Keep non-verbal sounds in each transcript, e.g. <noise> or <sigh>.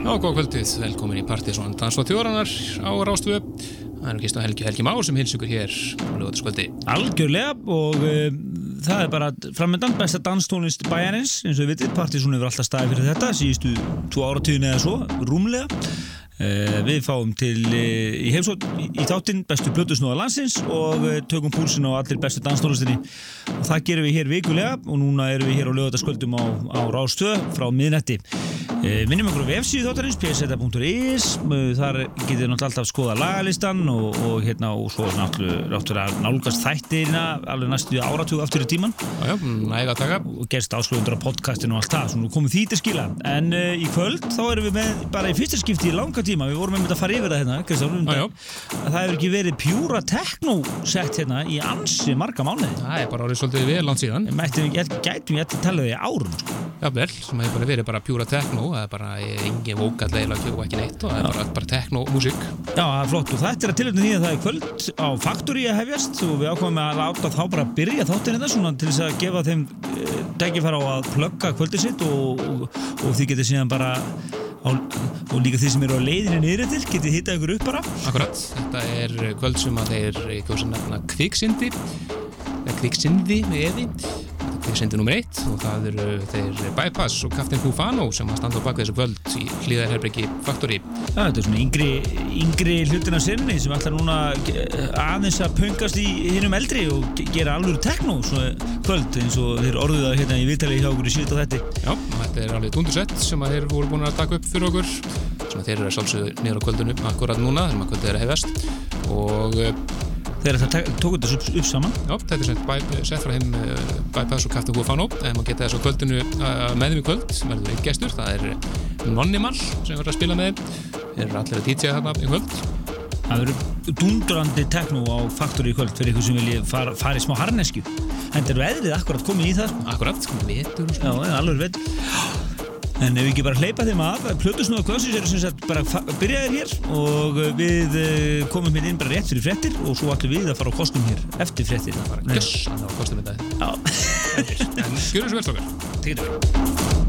Já, góð kvöldið, velkomin í Partíson Dans og Tjóranar á Rástfjö Það er ekki Helgi Helgi Már sem hils ykkur hér á lögataskvöldi Algjörlega og uh, það er bara framöndan besta danstónlist bæjarins. Eins og við vitið, Partíson hefur alltaf staðið fyrir þetta síðustu tvo áratíðin eða svo, rúmlega Við fáum til uh, í heimsótt í, þáttinn bestu blötusnóða landsins og tökum púlsin á allir bestu danstónlistinni. Og það gerum við hér vikulega og núna erum við hér á lögataskvöldum á, á Rástfjö frá miðnetti Eh, minnum okkur á vefsíðu þáttarins pseta.is eh, þar getur þið náttúrulega alltaf skoða lagalistan og, og hérna og svo náttúrulega nálgast þættirina alveg næstu áratug aftur í tíman Já, næga að taka. Og gerst áskrifendur á podcastinu og allt það, svo nú komum því til skila. En uh, í kvöld þá erum við með bara í fyrsta skipti í langa tíma, við vorum með að fara yfir það hérna, Kristján, já, já. að það hefur ekki verið pjúra tekno sett hérna í ansi marga mánuði. Það er bara árið svolítið vel langt síðan. Mættum við gætum við að tala því árum sko. Já, vel, sem hefur bara verið bara pjúra tekno það er bara engin vókall eða ekki neitt og það er bara, bara tekno-músík Já, það er flott og þetta er að tilhengja því að það er kvöld á Factory að hefjast og við ákvæmum að láta þá bara byrja þetta svona til þess að gefa þeim degifæra á að plugga kvöldið sitt og, og, og á, og líka því sem eru á leiðinu niður til getið hitta ykkur upp bara? Akkurat, þetta er kvöld sem að þeir sem nefna kviksindi kviksindi með eði kviksindi nr. 1 og það eru þeir Bypass og Captain Fufano sem að standa á baka þessu kvöld í hlýðarherbriki Factory. Já, þetta er svona yngri, yngri hlutin af sinni sem ætlar núna aðeins að pöngast í hinnum eldri og gera alveg tekno svona kvöld eins og þeir orðuð að hérna í viðtali hjá okkur í síðan þetta Já, þetta er alveg tundursett sem að þeir voru búin að taka upp fyrir okkur. Sem að þeir eru að sálsögðu nýra kvöldunum akkurat núna þegar maður kvöldið er að hefast og Þegar það tók þetta upp, upp saman? Já, þetta er sett frá heim uh, Bypass og Captain Hufano en maður geta þess á kvöldinu með þeim í kvöld sem verður einn gestur, það er Nonnimal sem verður að spila með þeir eru allir að DJ þarna í kvöld. Það verður dundurandi tekno á Factory í kvöld fyrir ykkur sem vilji fara, fara í smá harnesku en þeir eru eðrið akkurat komið í það Akkurat, komið vetur Já, alveg vetur En ef við ekki bara hleypa þeim að, Plutusnúða Kvössis eru sem sagt bara byrjaðir hér og við eh, komum hérna inn bara rétt fyrir frettir og svo ætlum við að fara á kostum hér eftir frettir. Það var kostum. Já. En skjur þessu vel stokkar.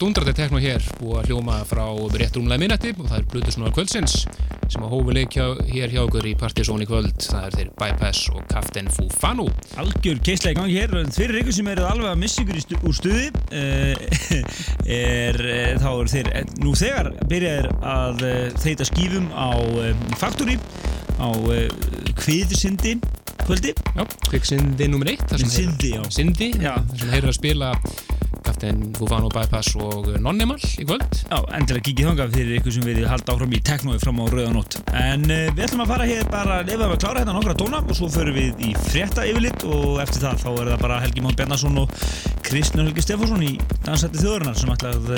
Dundrati tekno hér búið að hljóma frá rétt rúmlega minnetti og það er Blutus Nóar Kvöldsins sem að hófi leik hjá, hér hjá okkur í Partizón í kvöld. Það er þeir Bypass og Kaftin Fufanu Algjör keislega í gangi hér. Fyrir ykkur sem eru alveg að missa ykkur stu, úr stuði uh, <laughs> er, uh, þá er þeir uh, nú þegar byrjaðir að þeita skýfum á Factory á Kviðsindi kvöldi. Já, Kviðsindi nr. 1 Sindi, já. Sindi, þar sem þeir eru að spila Kaftin Fufano Bypass og Nonnimal í kvöld. Já, endilega kikið þangað fyrir ykkur sem við halda áfram í teknói fram á rauðanótt. En uh, við ætlum að fara hér bara að lifa að klára hérna nokkra tóna og svo förum við í frétta yfirlitt og eftir það þá er það bara Helgi Món Bjarnason og Kristnur Helgi Stefánsson í Dansætti þjóðurinnar sem ætla að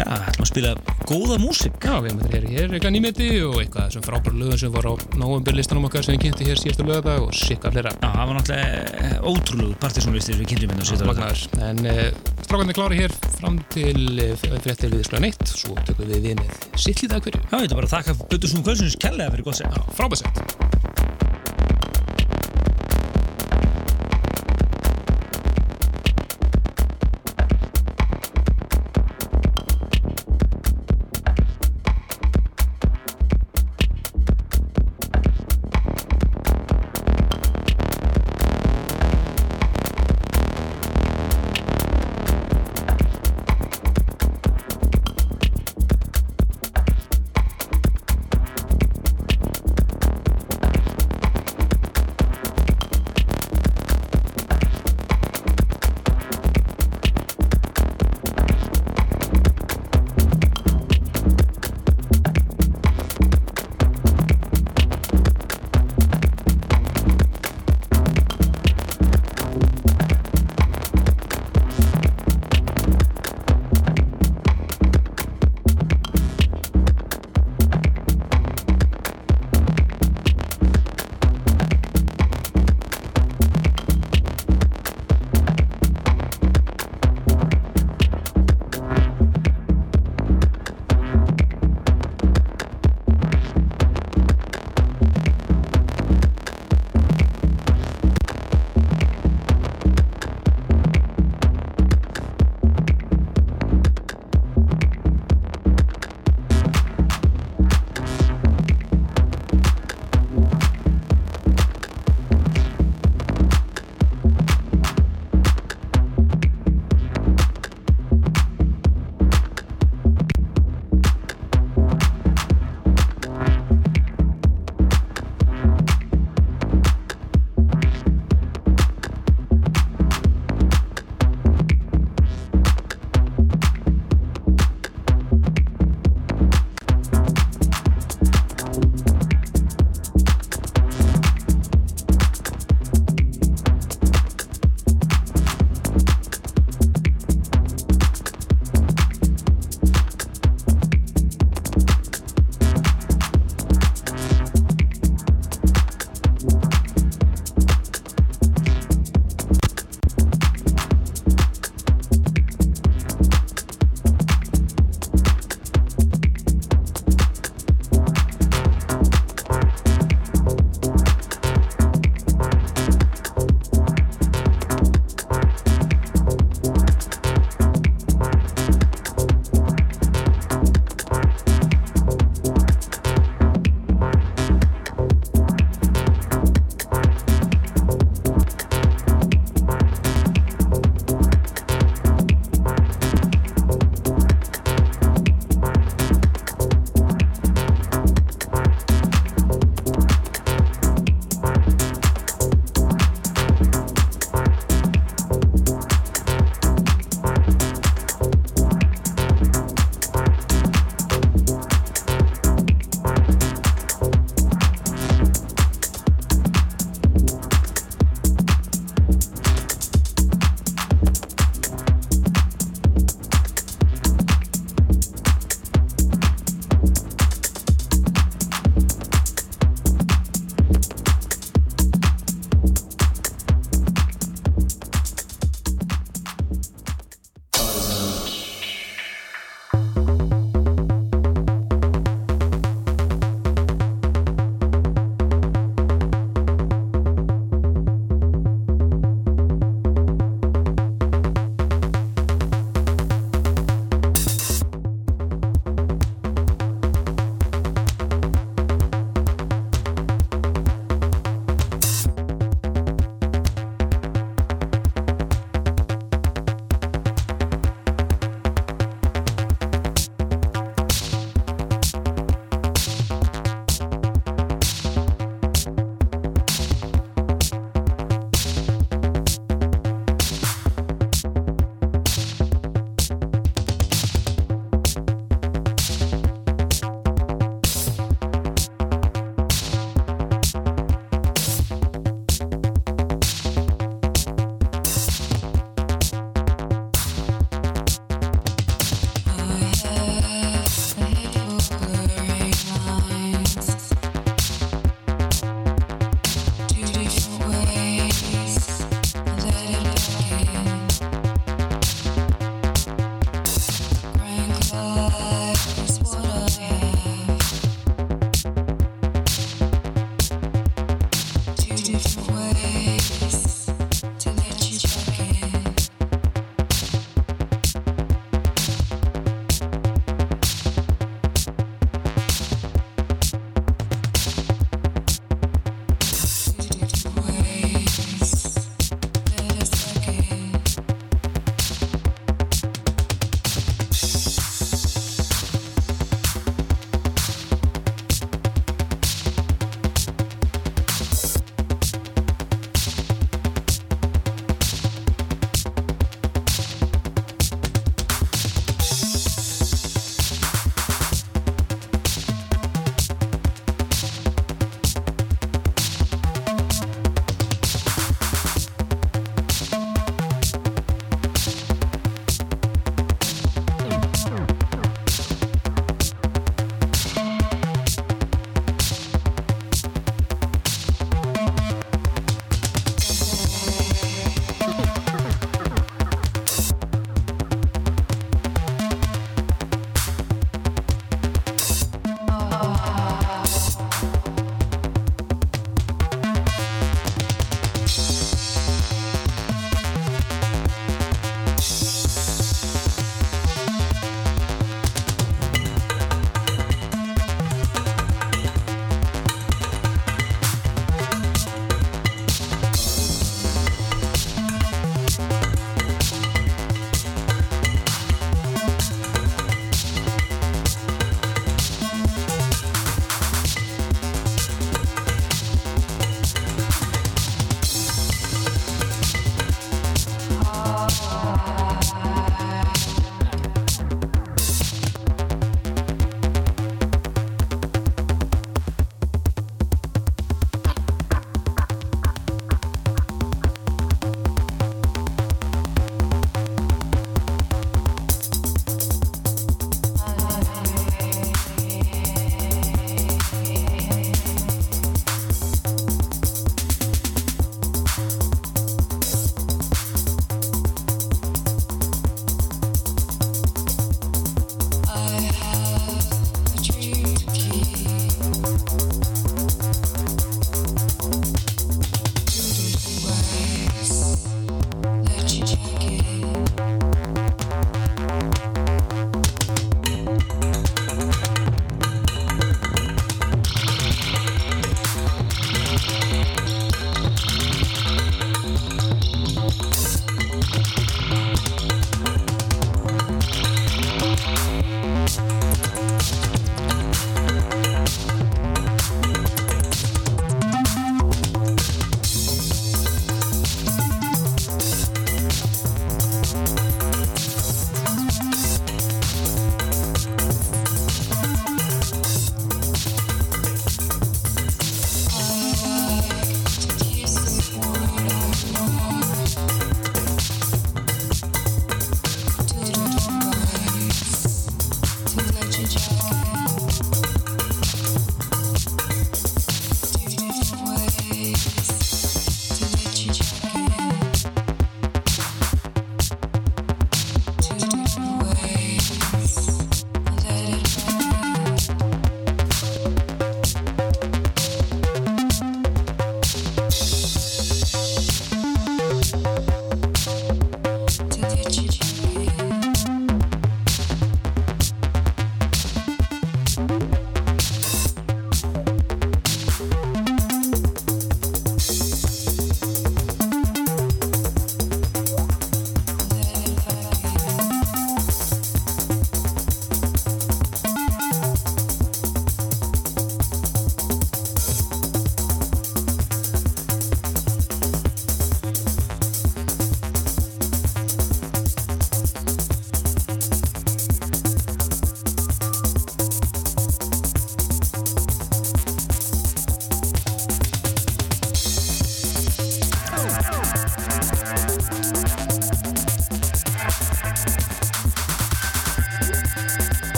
já, ætlum að spila góða músik. Já, við erum hér, eitthvað nýmeti og eitthvað sem frábæra lögum sem var á náumbyrlistanum okkar sem við kynnti hér síðastu lögadag og sikka flera. Já, það var náttúrulega ótrúlegu partysónlistir við kynntum hérna síðastu lögadag. En strákarnir klára hér fram til uh, fréttir við sklæða neitt, svo tökum við við með sittlið að hverju. Já, ég ætla bara að þakka Bötursson Kvölsons kellega fyrir gott seg. Frábært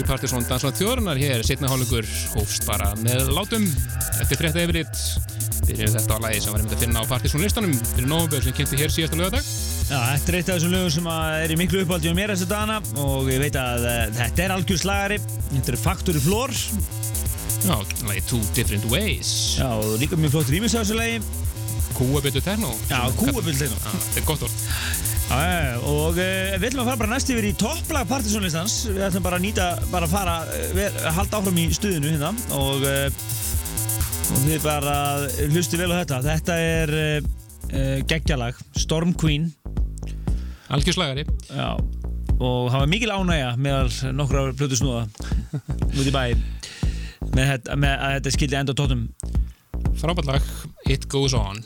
í Partiðsson Danslátt þjóðrunar. Hér setna hálfugur hófst bara með látum eftir frétta yfiritt. Byrjum þetta á lagi sem var einmitt að finna á Partiðsson listanum fyrir nógumbegur sem kynnti hér síðasta lögadag. Já, þetta er eitt af þessum lögum sem er í miklu uppáldi á mér þessu dana og ég veit að uh, þetta er algjör slagari. Þetta er Factory Floor. Já, lagi Two Different Ways. Já, og líka mjög flott rýmis á þessu lagi. Kúabildu techno. Já, kúabildu techno. Þetta er gott orð. Og uh, við ætlum að fara bara næst yfir í topplag partysónlistans. Við ætlum bara að nýta, bara að fara við, halda áfram í stuðinu hérna. Og, uh, og þið bara hlustu vel á þetta. Þetta er uh, geggjalag, Storm Queen. Algjörslagari. Já, og það var mikil ánægja meðal nokkra blödu snúða <laughs> út í bæ með, með að þetta skildi enda tóttum Frábært lag, It Goes On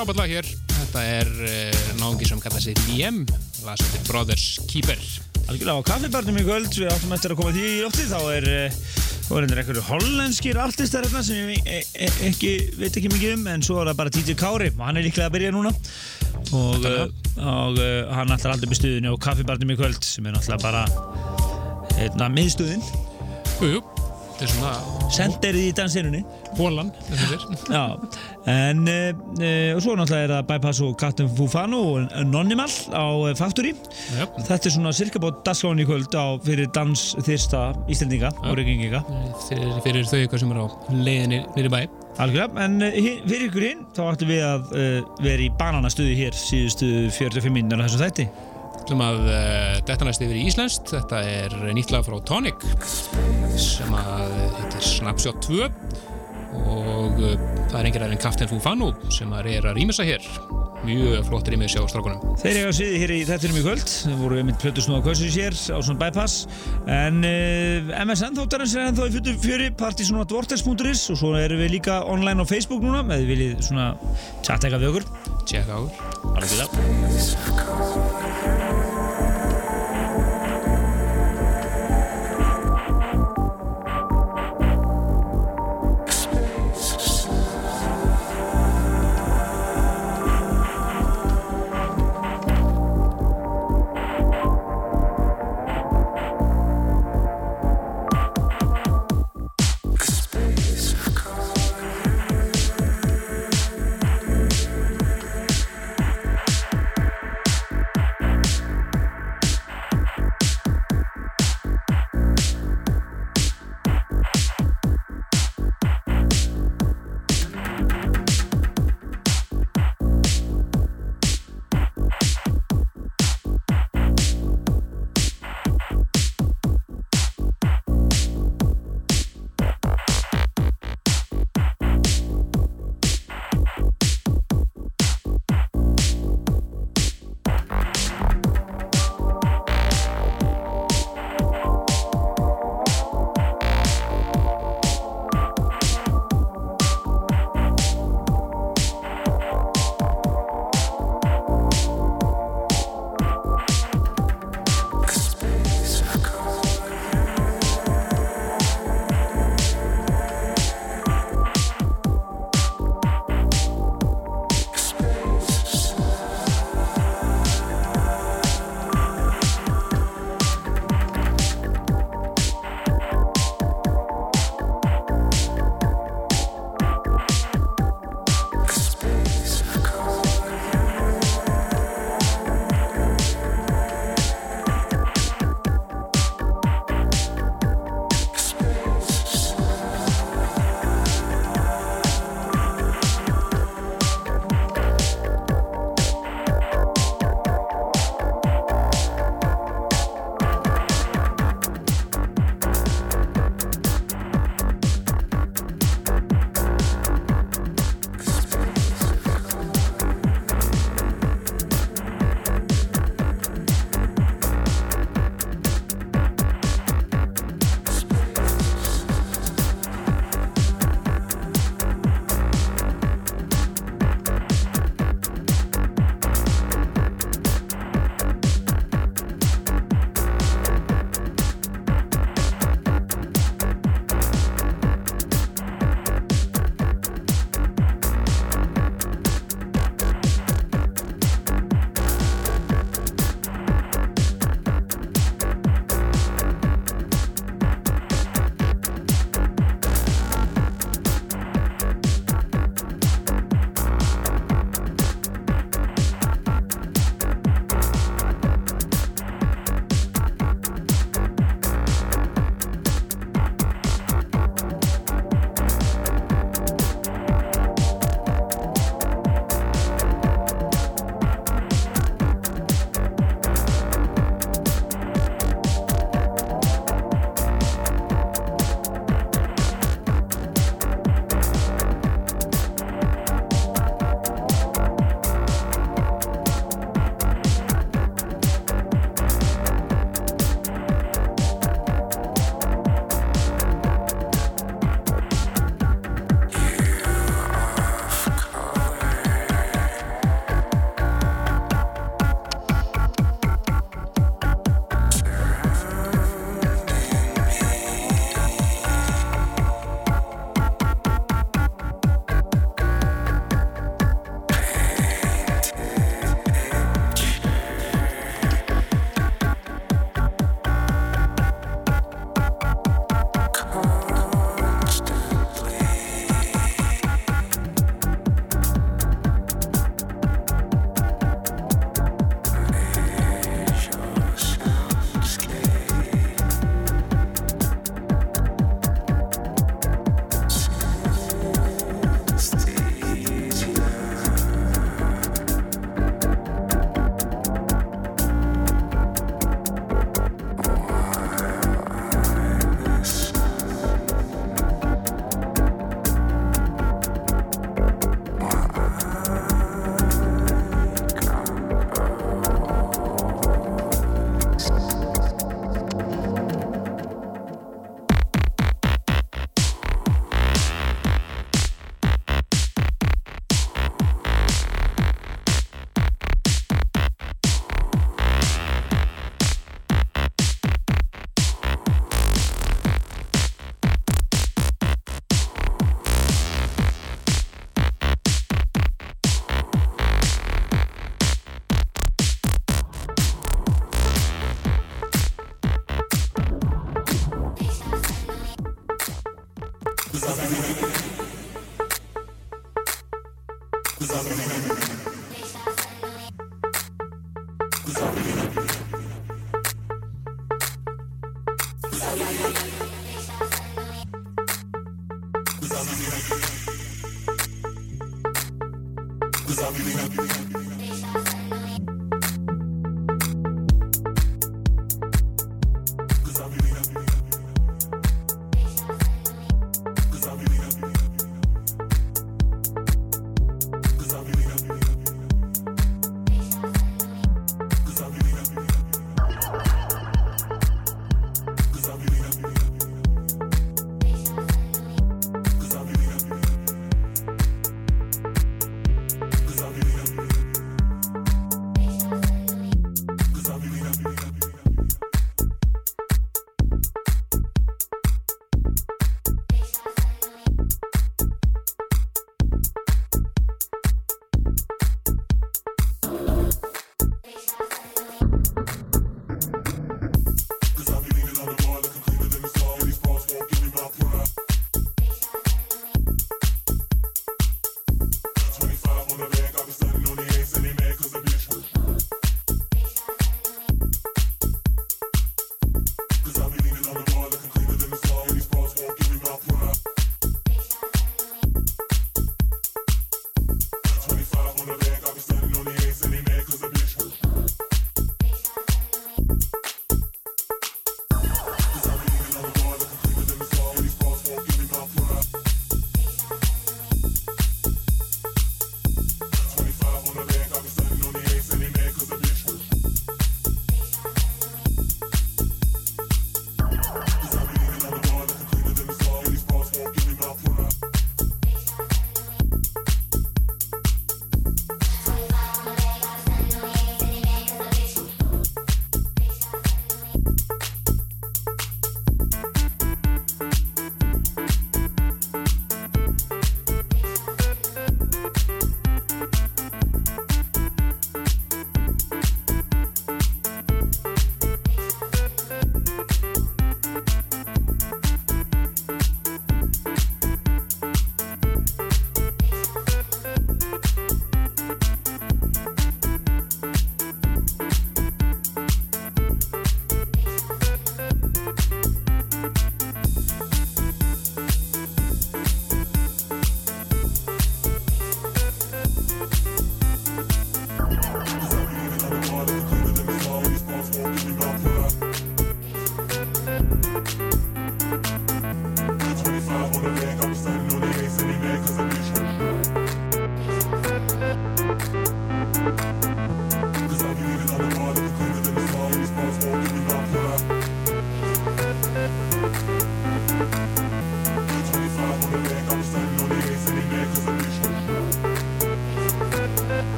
frábært lag hér. Þetta er uh, náðungi sem kallar sig Liem lag sem heitir Brothers Keeper. Algjörlega á kaffibarnum í kvöld við áttum eftir að koma því í lofti þá er þá er einhverjum einhverju hollenskir artistar hérna sem ég e e ekki veit ekki mikið um en svo er það bara DJ Kári og hann er líklega að byrja núna. Og, og uh, hann ætlar aldrei með stuðinu á kaffibarnum í kvöld sem er náttúrulega bara hérna miðstuðin Jújú, Þetta er svona senderið í dansinunni. hólan, þessu fyrr. Já, <laughs> en uh, og svo náttúrulega er það Bypass og Captain Fufano og Nonimal á eh, Factory. Já, Þetta er svona cirka bótt dagskráin í kvöld á fyrir dans þyrsta Íslendinga og Reykjavíkinga fyrir, fyrir þau ykkur sem er á leiðinni nýri bæ. Algjörlega, en hin- fyrir ykkur hinn þá ættum við að uh, vera í bananastuði hér síðustu 45 minnir á þessu þætti. Sem að uh, þetta næst yfir í Íslandst, þetta er nýtt lag frá Tonic sem að heitir Snapshot 2 og uh, það er aðeins en Captain Fufano sem að er að rýmisa hér. Mjög flott rýmis hjá strákunum. Þeir eiga sviði hér í þettinum í kvöld. Þeir voru einmitt plötu snúða kvöldsins hér á svona bypass. En uh, MSN þáttarins er ennþá í fullu fjöri. Partysonatvortex.is og svo erum við líka online á Facebook núna eða þið viljið svona chatta eitthvað við okkur. Tjekka á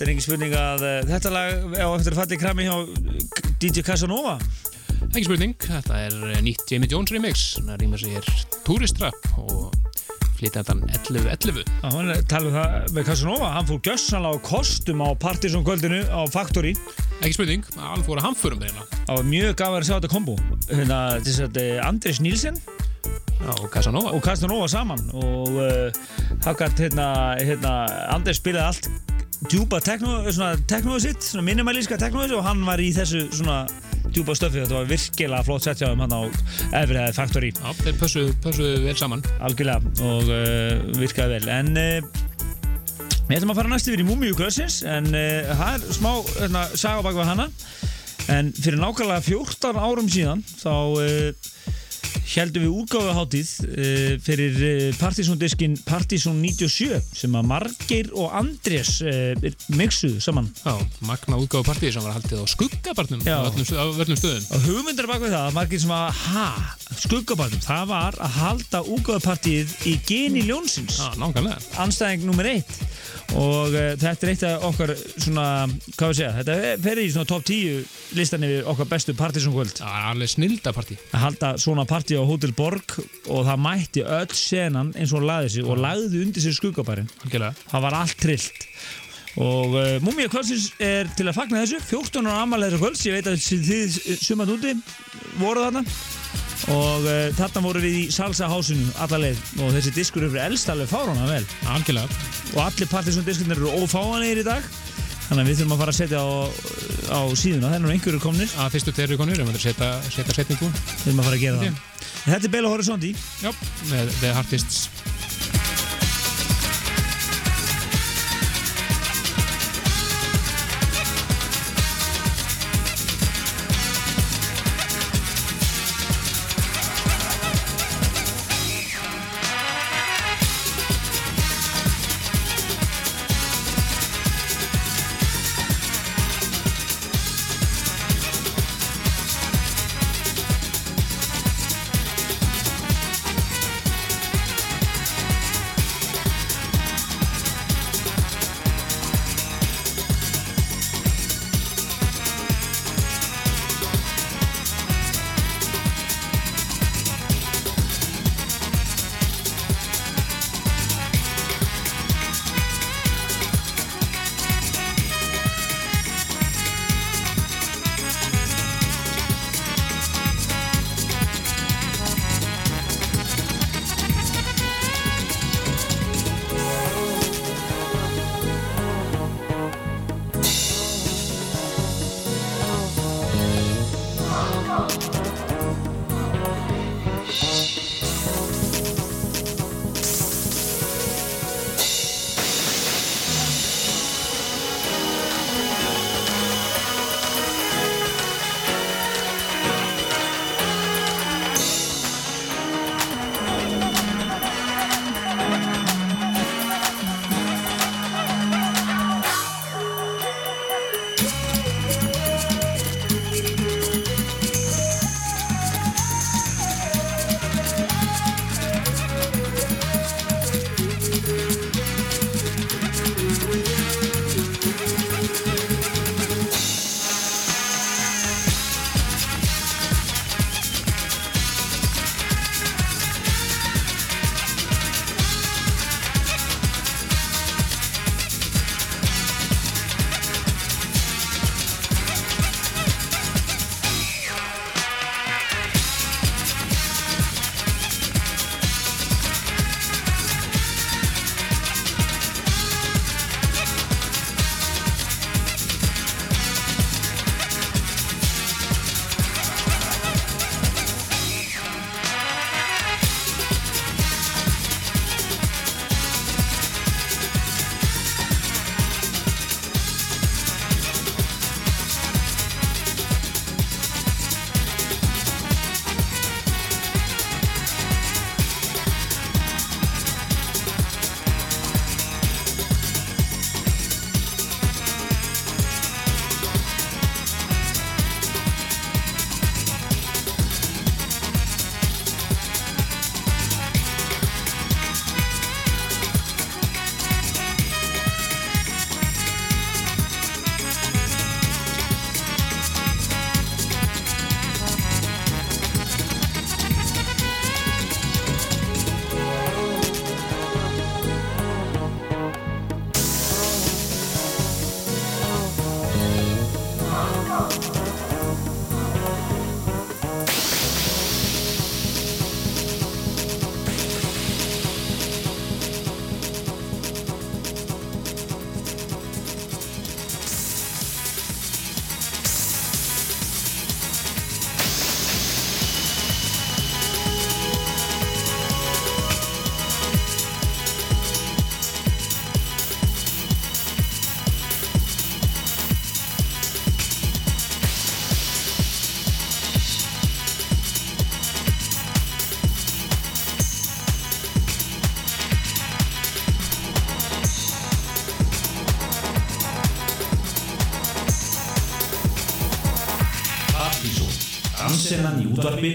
Þetta er engin spurning að uh, þetta lag á eftir í krami hjá DJ Casanova. Ekki spurning, þetta er eh, nýtt Jamie Jones remix. Það rýmur sig hér Touristrap og flytja þetta 11.11. Já, hann er talað um það með Casanova. Hann fór gössanlega á kostum á Partisan-kvöldinu á Factory. Ekki spurning, hann fór að hamförum. Það var mjög gafið að sjá þetta kombo. Hérna, þess að Andris Nílsen Já, og Casanova. Og Casanova saman. Og uh, það gætt, hérna, hérna, Andris spilaði allt djúpa teknóðu sitt, svona minimalíska teknóðu og hann var í þessu svona djúpa stöfi þetta var virkilega flott sett hjá þeim hann á Everhead Factory. Já, þeir pössuðu pössu vel saman. Algjörlega og uh, virkaði vel. En uh, við ætlum að fara næst yfir í Múmiu Kvölsins en uh, það er smá hérna, saga bak við hana. En fyrir nákvæmlega 14 árum síðan þá heldum við útgáfuháttíð uh, fyrir uh, Partizón-diskin Partizón 97 sem að Margeir og Andrés uh, mixuðu saman. Já, magna útgáðu partíð sem var haldið á skuggabarnum á öllum, stöðum. Og hugmyndar bak við það að Margeir sem að ha, skuggabarnum, það var að halda útgáfupartíð í geni ljónsins. Já, nákvæmlega. Anstæðing nummer eitt. Og uh, þetta er eitt af okkar svona, hvað við segja, þetta fer í svona top 10 listan yfir okkar bestu partysónkvöld Já, alveg snilda partí. Að halda svona partí á Hotel Borg og það mætti öll senan eins og hún lagði sig og lagði undir sér Algjörlega. Það var allt trillt. Og uh, Múmia Kvöldsins er til að fagna þessu. 14 ára amalega kvölds, ég veit að þið sumat úti voru þarna. Og uh, þarna voru við í Salsa hásinu alla leið. Og þessi diskur eru elst alveg fárana vel. Algjörlega. Og allir Partisan diskarnir eru ófáanlegir í dag þannig að við þurfum að fara að setja á, á síðuna, þannig að einhverju komnir. Að fyrstu þeir eru konur, við möndum setja, setja setningu við þurfum að fara að gera Ok. það. Þetta er Bela Horizonti. Já, með The Artists হবে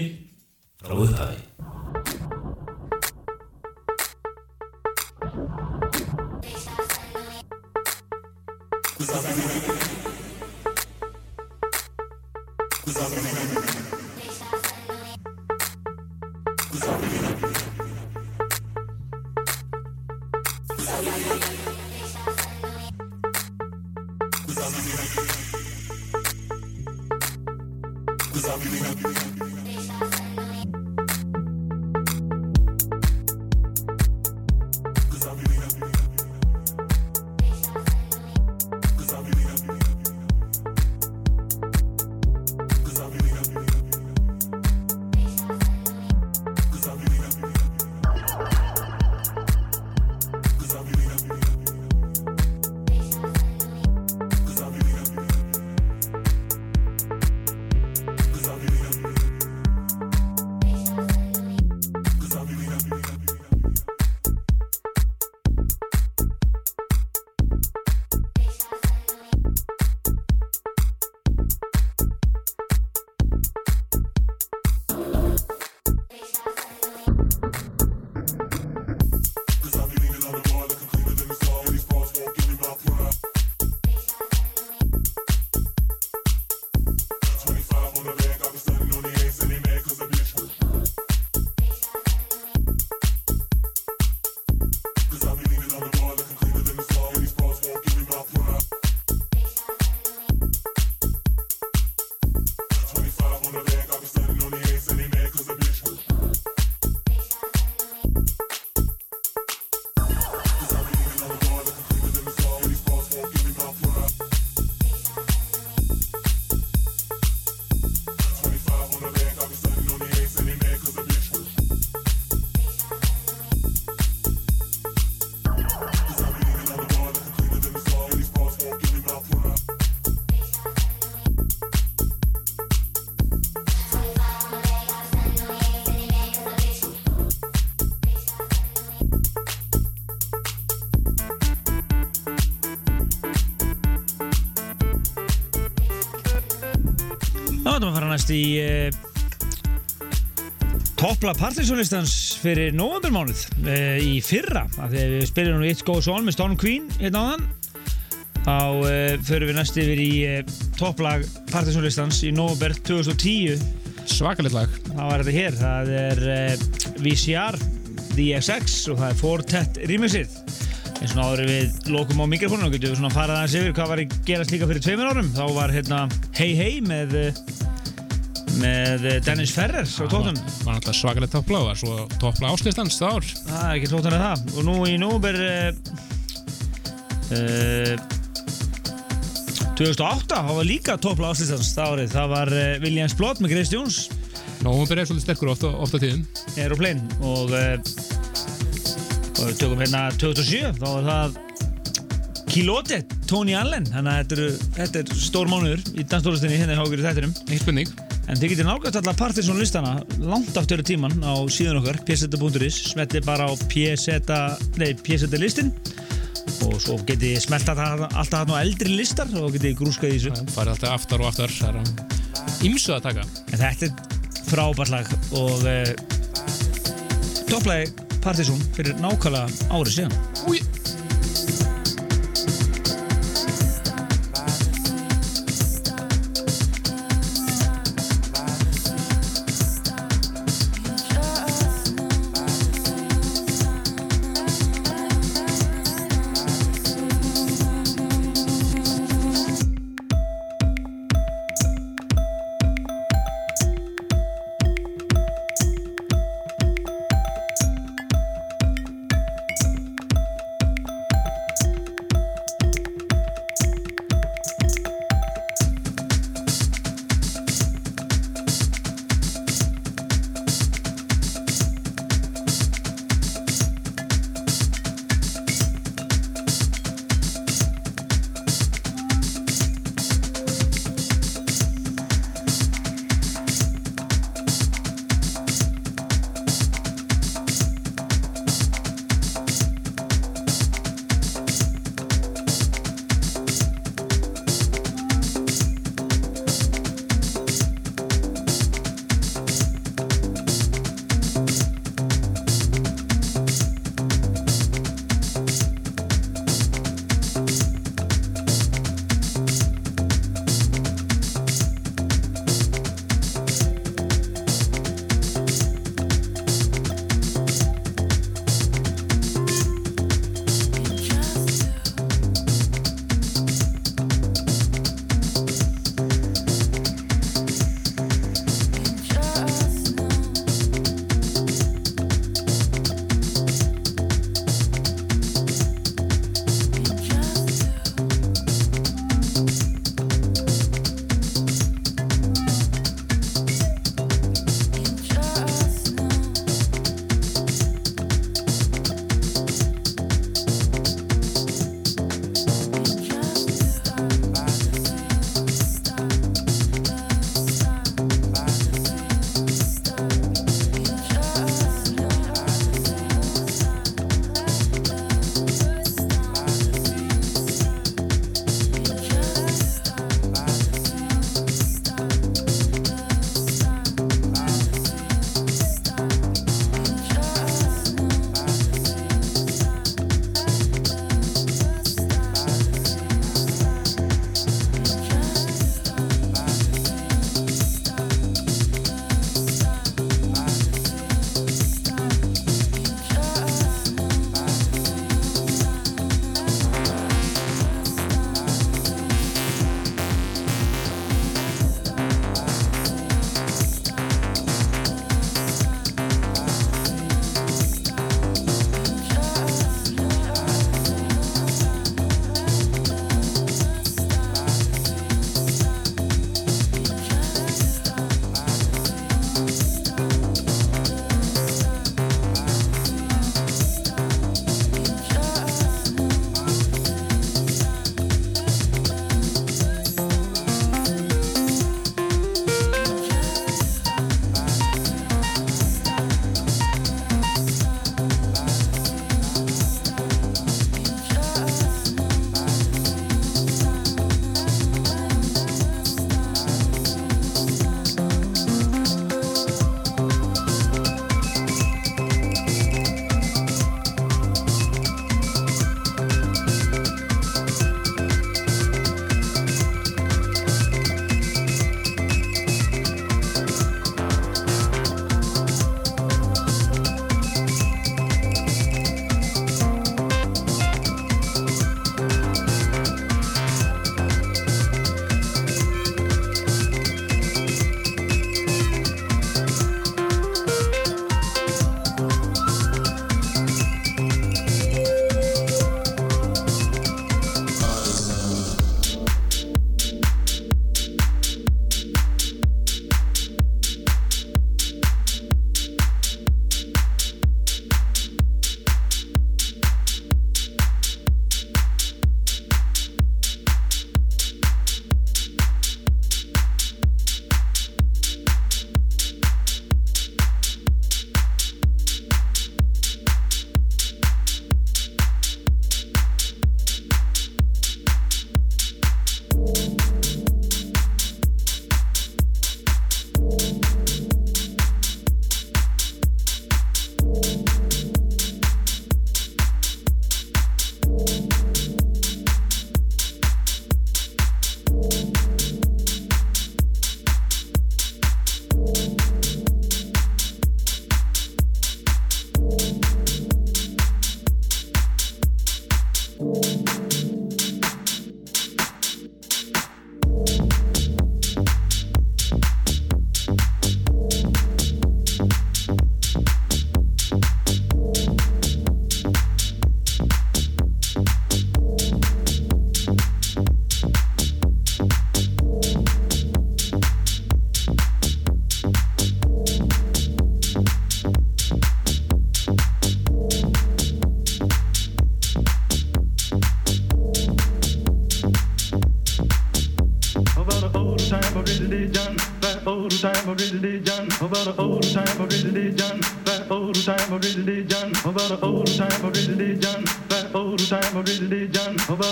toppla partysónlistans fyrir novembermánuð uh, í fyrra af því að við spilum nú It's Goes On með Storm Queen hérna á þann þá uh, förum við næst yfir í uh, topplag partysónlistans í november 2010 Svakalegt lag. það var þetta hér, það er VCR DXX og það er Fortet remixið. Eins og áður við lokum á mikrofónu og getum við svona farað aðeins yfir hvað var að gerast líka fyrir tveimur árum. Þá var hérna Hey Hey með með uh, Dennis Ferrer á tóttum Það var alltaf svakalegt toppla og var svo toppla áslistans það ár. það er ekki tóttan að það og nú í nóber uh, uh, 2008 það var líka toppla áslistans það árið, það var uh, Williams Blott með Grace Jones Nóvumber er svolítið sterkur ofta, ofta tíðum. Aeroplane og, uh, og tökum hérna 2007 þá var það Kilote, Tony Allen þannig að þetta, eru, þetta er stór mánuður í dansdólastinni hérna í í þættinum Eitt spurning. En þið getur nálgast alla Partisan listana langt aftur í tíman á síðan okkar pseta.is, smelli bara á pseta, nei, pseta listin og svo getið þið smelt alltaf, hann á eldri listar og getið þið grúskað í þessu Það farið alltaf aftar og aftar. Það er ímsu að taka. en þetta er frábært lag og uh, topplagi Partisan fyrir nákvæmlega árið síðan Új.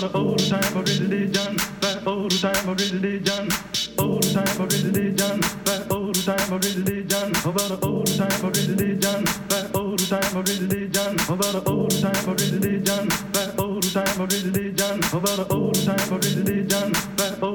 The old time of religion, that old time of religion, old time of religion, that old time of religion, about the old time of religion, that old time of religion, about the old time of religion, that old time of religion, about the old time of religion, that old.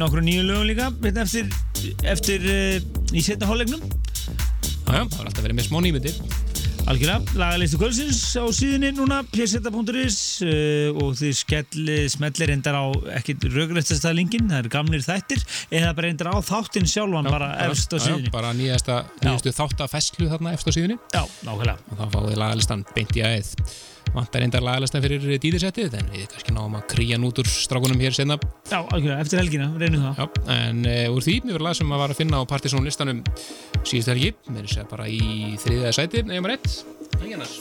Nokkru nýju lögum líka hérna eftir, eftir uh, í setna hálflegnum Já, það var alltaf verið með smá nýmyndir. Algjörlega, lagalistu kvöldsins á síðunni núna, pjessetta.is uh, eh, og þið skelli, smellir reyndar á ekkert rögrættasta linkin, það eru gamlir þættir eða bara reyndar á þáttin sjálfan já, bara á síðunni. Já, bara nýjasta, nýjastu þáttafestlu þarna á síðunni. Já, nákvæmlega. Og þá fáið lagalistan beint í aðeð vantar reyndar lagalasta fyrir dýðisettið en við kannski náum að krýja nút úr strákunum hér senna Já, alveg, eftir helgina, reynum það Já, en uh, úr því, mér var lag sem að var að finna á partysónlistanum síðust helgi mér sér bara í þriðaði sæti nefnum að rétt, ekki annars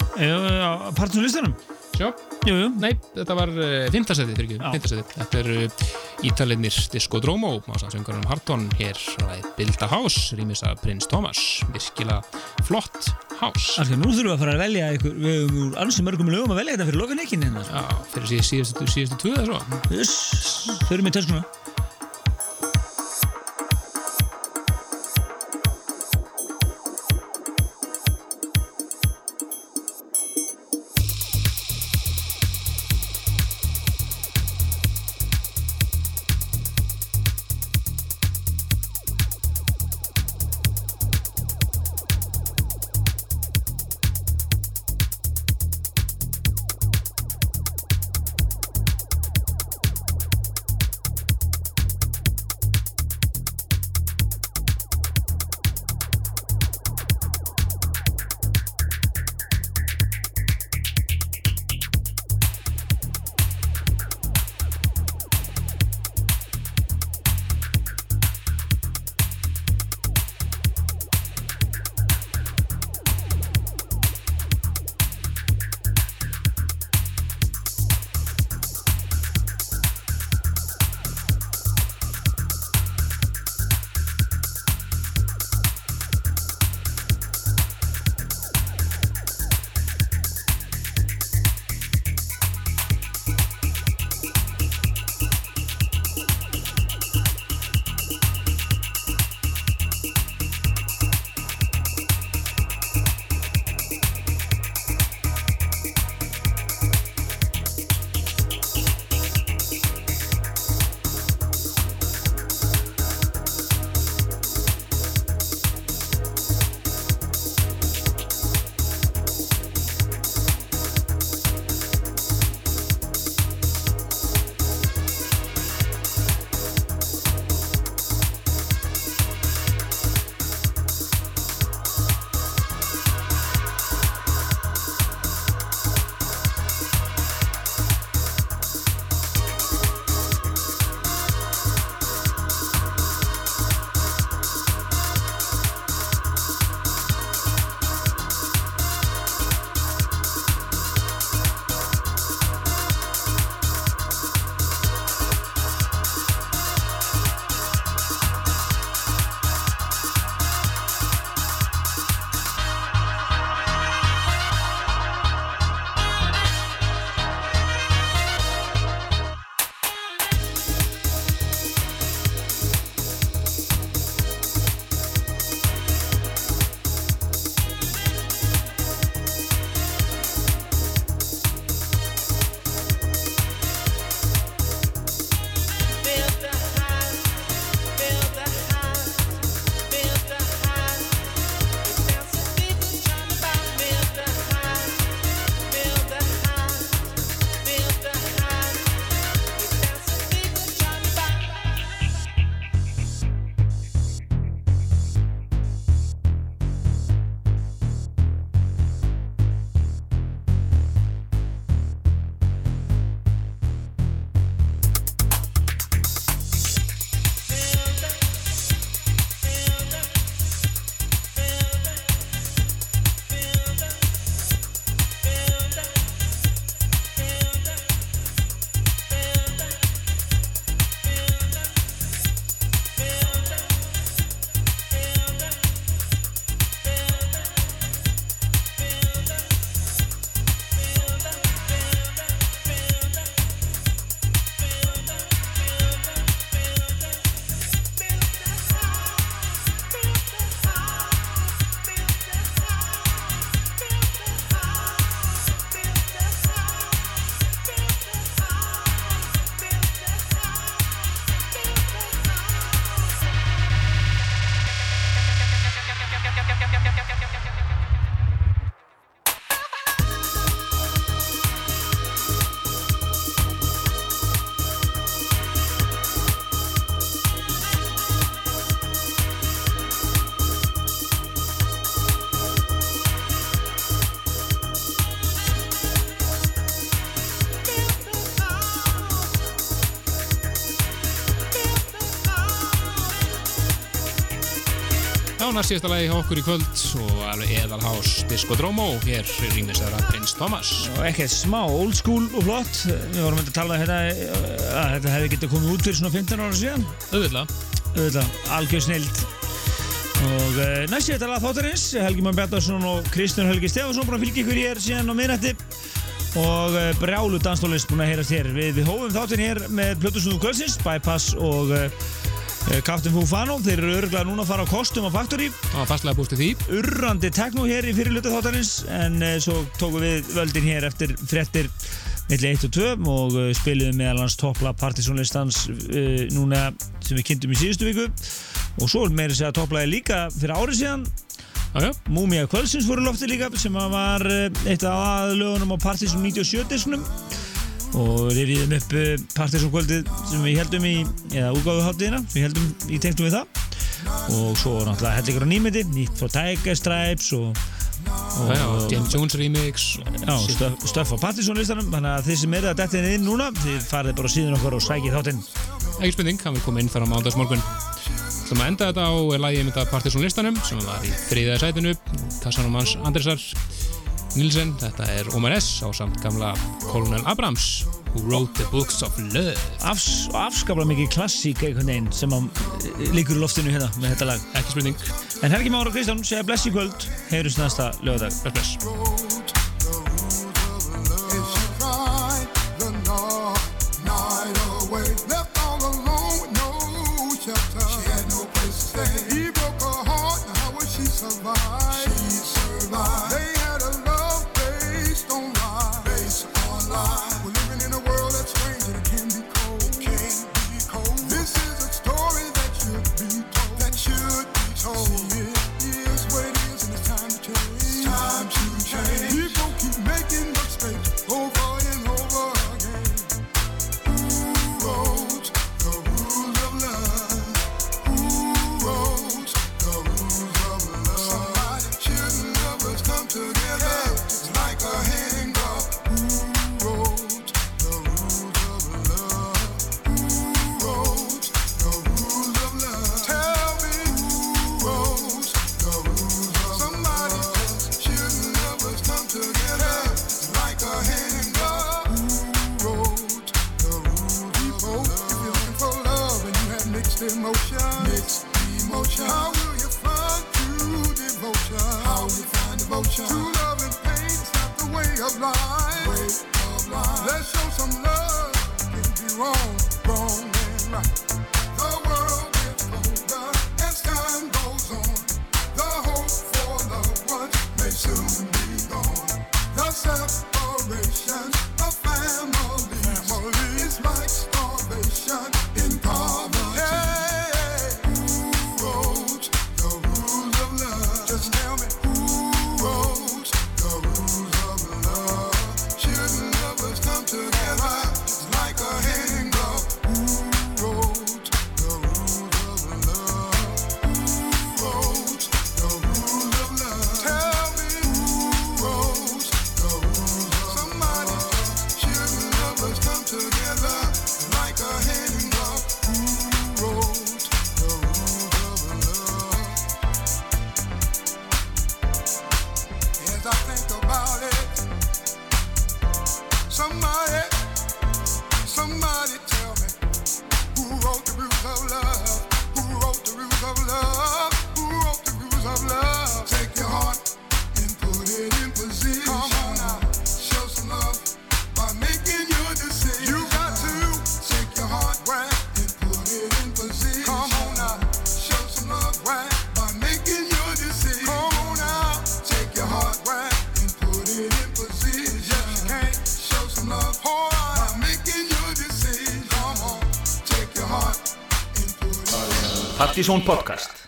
Partysónlistanum? Sjó, jú, jú. nei, þetta var eh, fymtasæti, fyrir ekki, fymtasæti Þetta er uh, Ítaliðnir Disco Dromo á sannsöngunum Harton hér ræði Bilda House, rýmisa Prins Thomas. Virkilega flott House. Alltaf, nú þurfum við að fara að velja ykkur, við hefum úr alls mörgum lögum að velja þetta fyrir lofinleikin hérna. Já, fyrir síðustu, síðustu tvö eða svo. Þess, þau eru með töskuna næst síðasta lagi hjá okkur í kvöld og alveg eðalhás Disco Dromo, hér er rýmisæðara Prins Thomas. Og ekkert smá old school og flott. Við vorum að tala um þetta að þetta hefði getið komið út fyrir svona 15 ára síðan. Öðvitað. Öðvitað, algjör snild. Og uh, næst ég þetta lag þáttarins, Helgi Mann Bjartarsson og Kristján Helgi Stefansson búin að fylgja ykkur hér síðan á minnætti og uh, brjálu danstólist búin að heyrast hér. Við, við hófum þáttin hér með Plutusnúðu Kvölsins, Bypass og uh, Captain Fufano, þeir eru örgulega núna að fara á kostum á Factory. Var fastlega bústið því. Urrandi tekno hér í fyrirluta þáttarins en uh, svo tókum við völdin hér eftir frettir millir 1 og 2 og uh, spiliðum meðal hans toppla partysónlistans uh, núna sem við kynntum í síðustu viku og svo meiri segja topplaði líka fyrir árið síðan Jájá. Múmia Kvölsins voru lofti líka sem var eitt af aðlögunum á Partysón 97 disknum og rifjum upp Partiðsson kvöldið sem við heldum í eða úgáðuháttíðina sem við heldum í tekstum við það og svo náttúrulega held ykkur á nýmyndi nýtt frá Tiger Stripes og, og, Já, já, James Jones remix. já, stöf, stöf á Partiðsson listanum þannig að þið sem eru að dettin inn núna þið farið bara síðan okkur og sækið þáttinn Ekki spurning, hann vil koma inn þar á mándagsmorgun. Þú maður enda þetta á lagið með þetta Partiðsson listanum sem var í þriðaði sætinu, Kassanum hans Andresar Nilsen, þetta er Omar S. á samt gamla Colonel Abrams Who Wrote the Books of Love. Afs, afskaplega mikið klassík einhvern veginn sem að líkur í loftinu hérna með þetta lag. Ekki spurning, en Helgi Mára Kristján segja bless í kvöld. Heyrjumst næsta lögadag bless bless Partysón podcast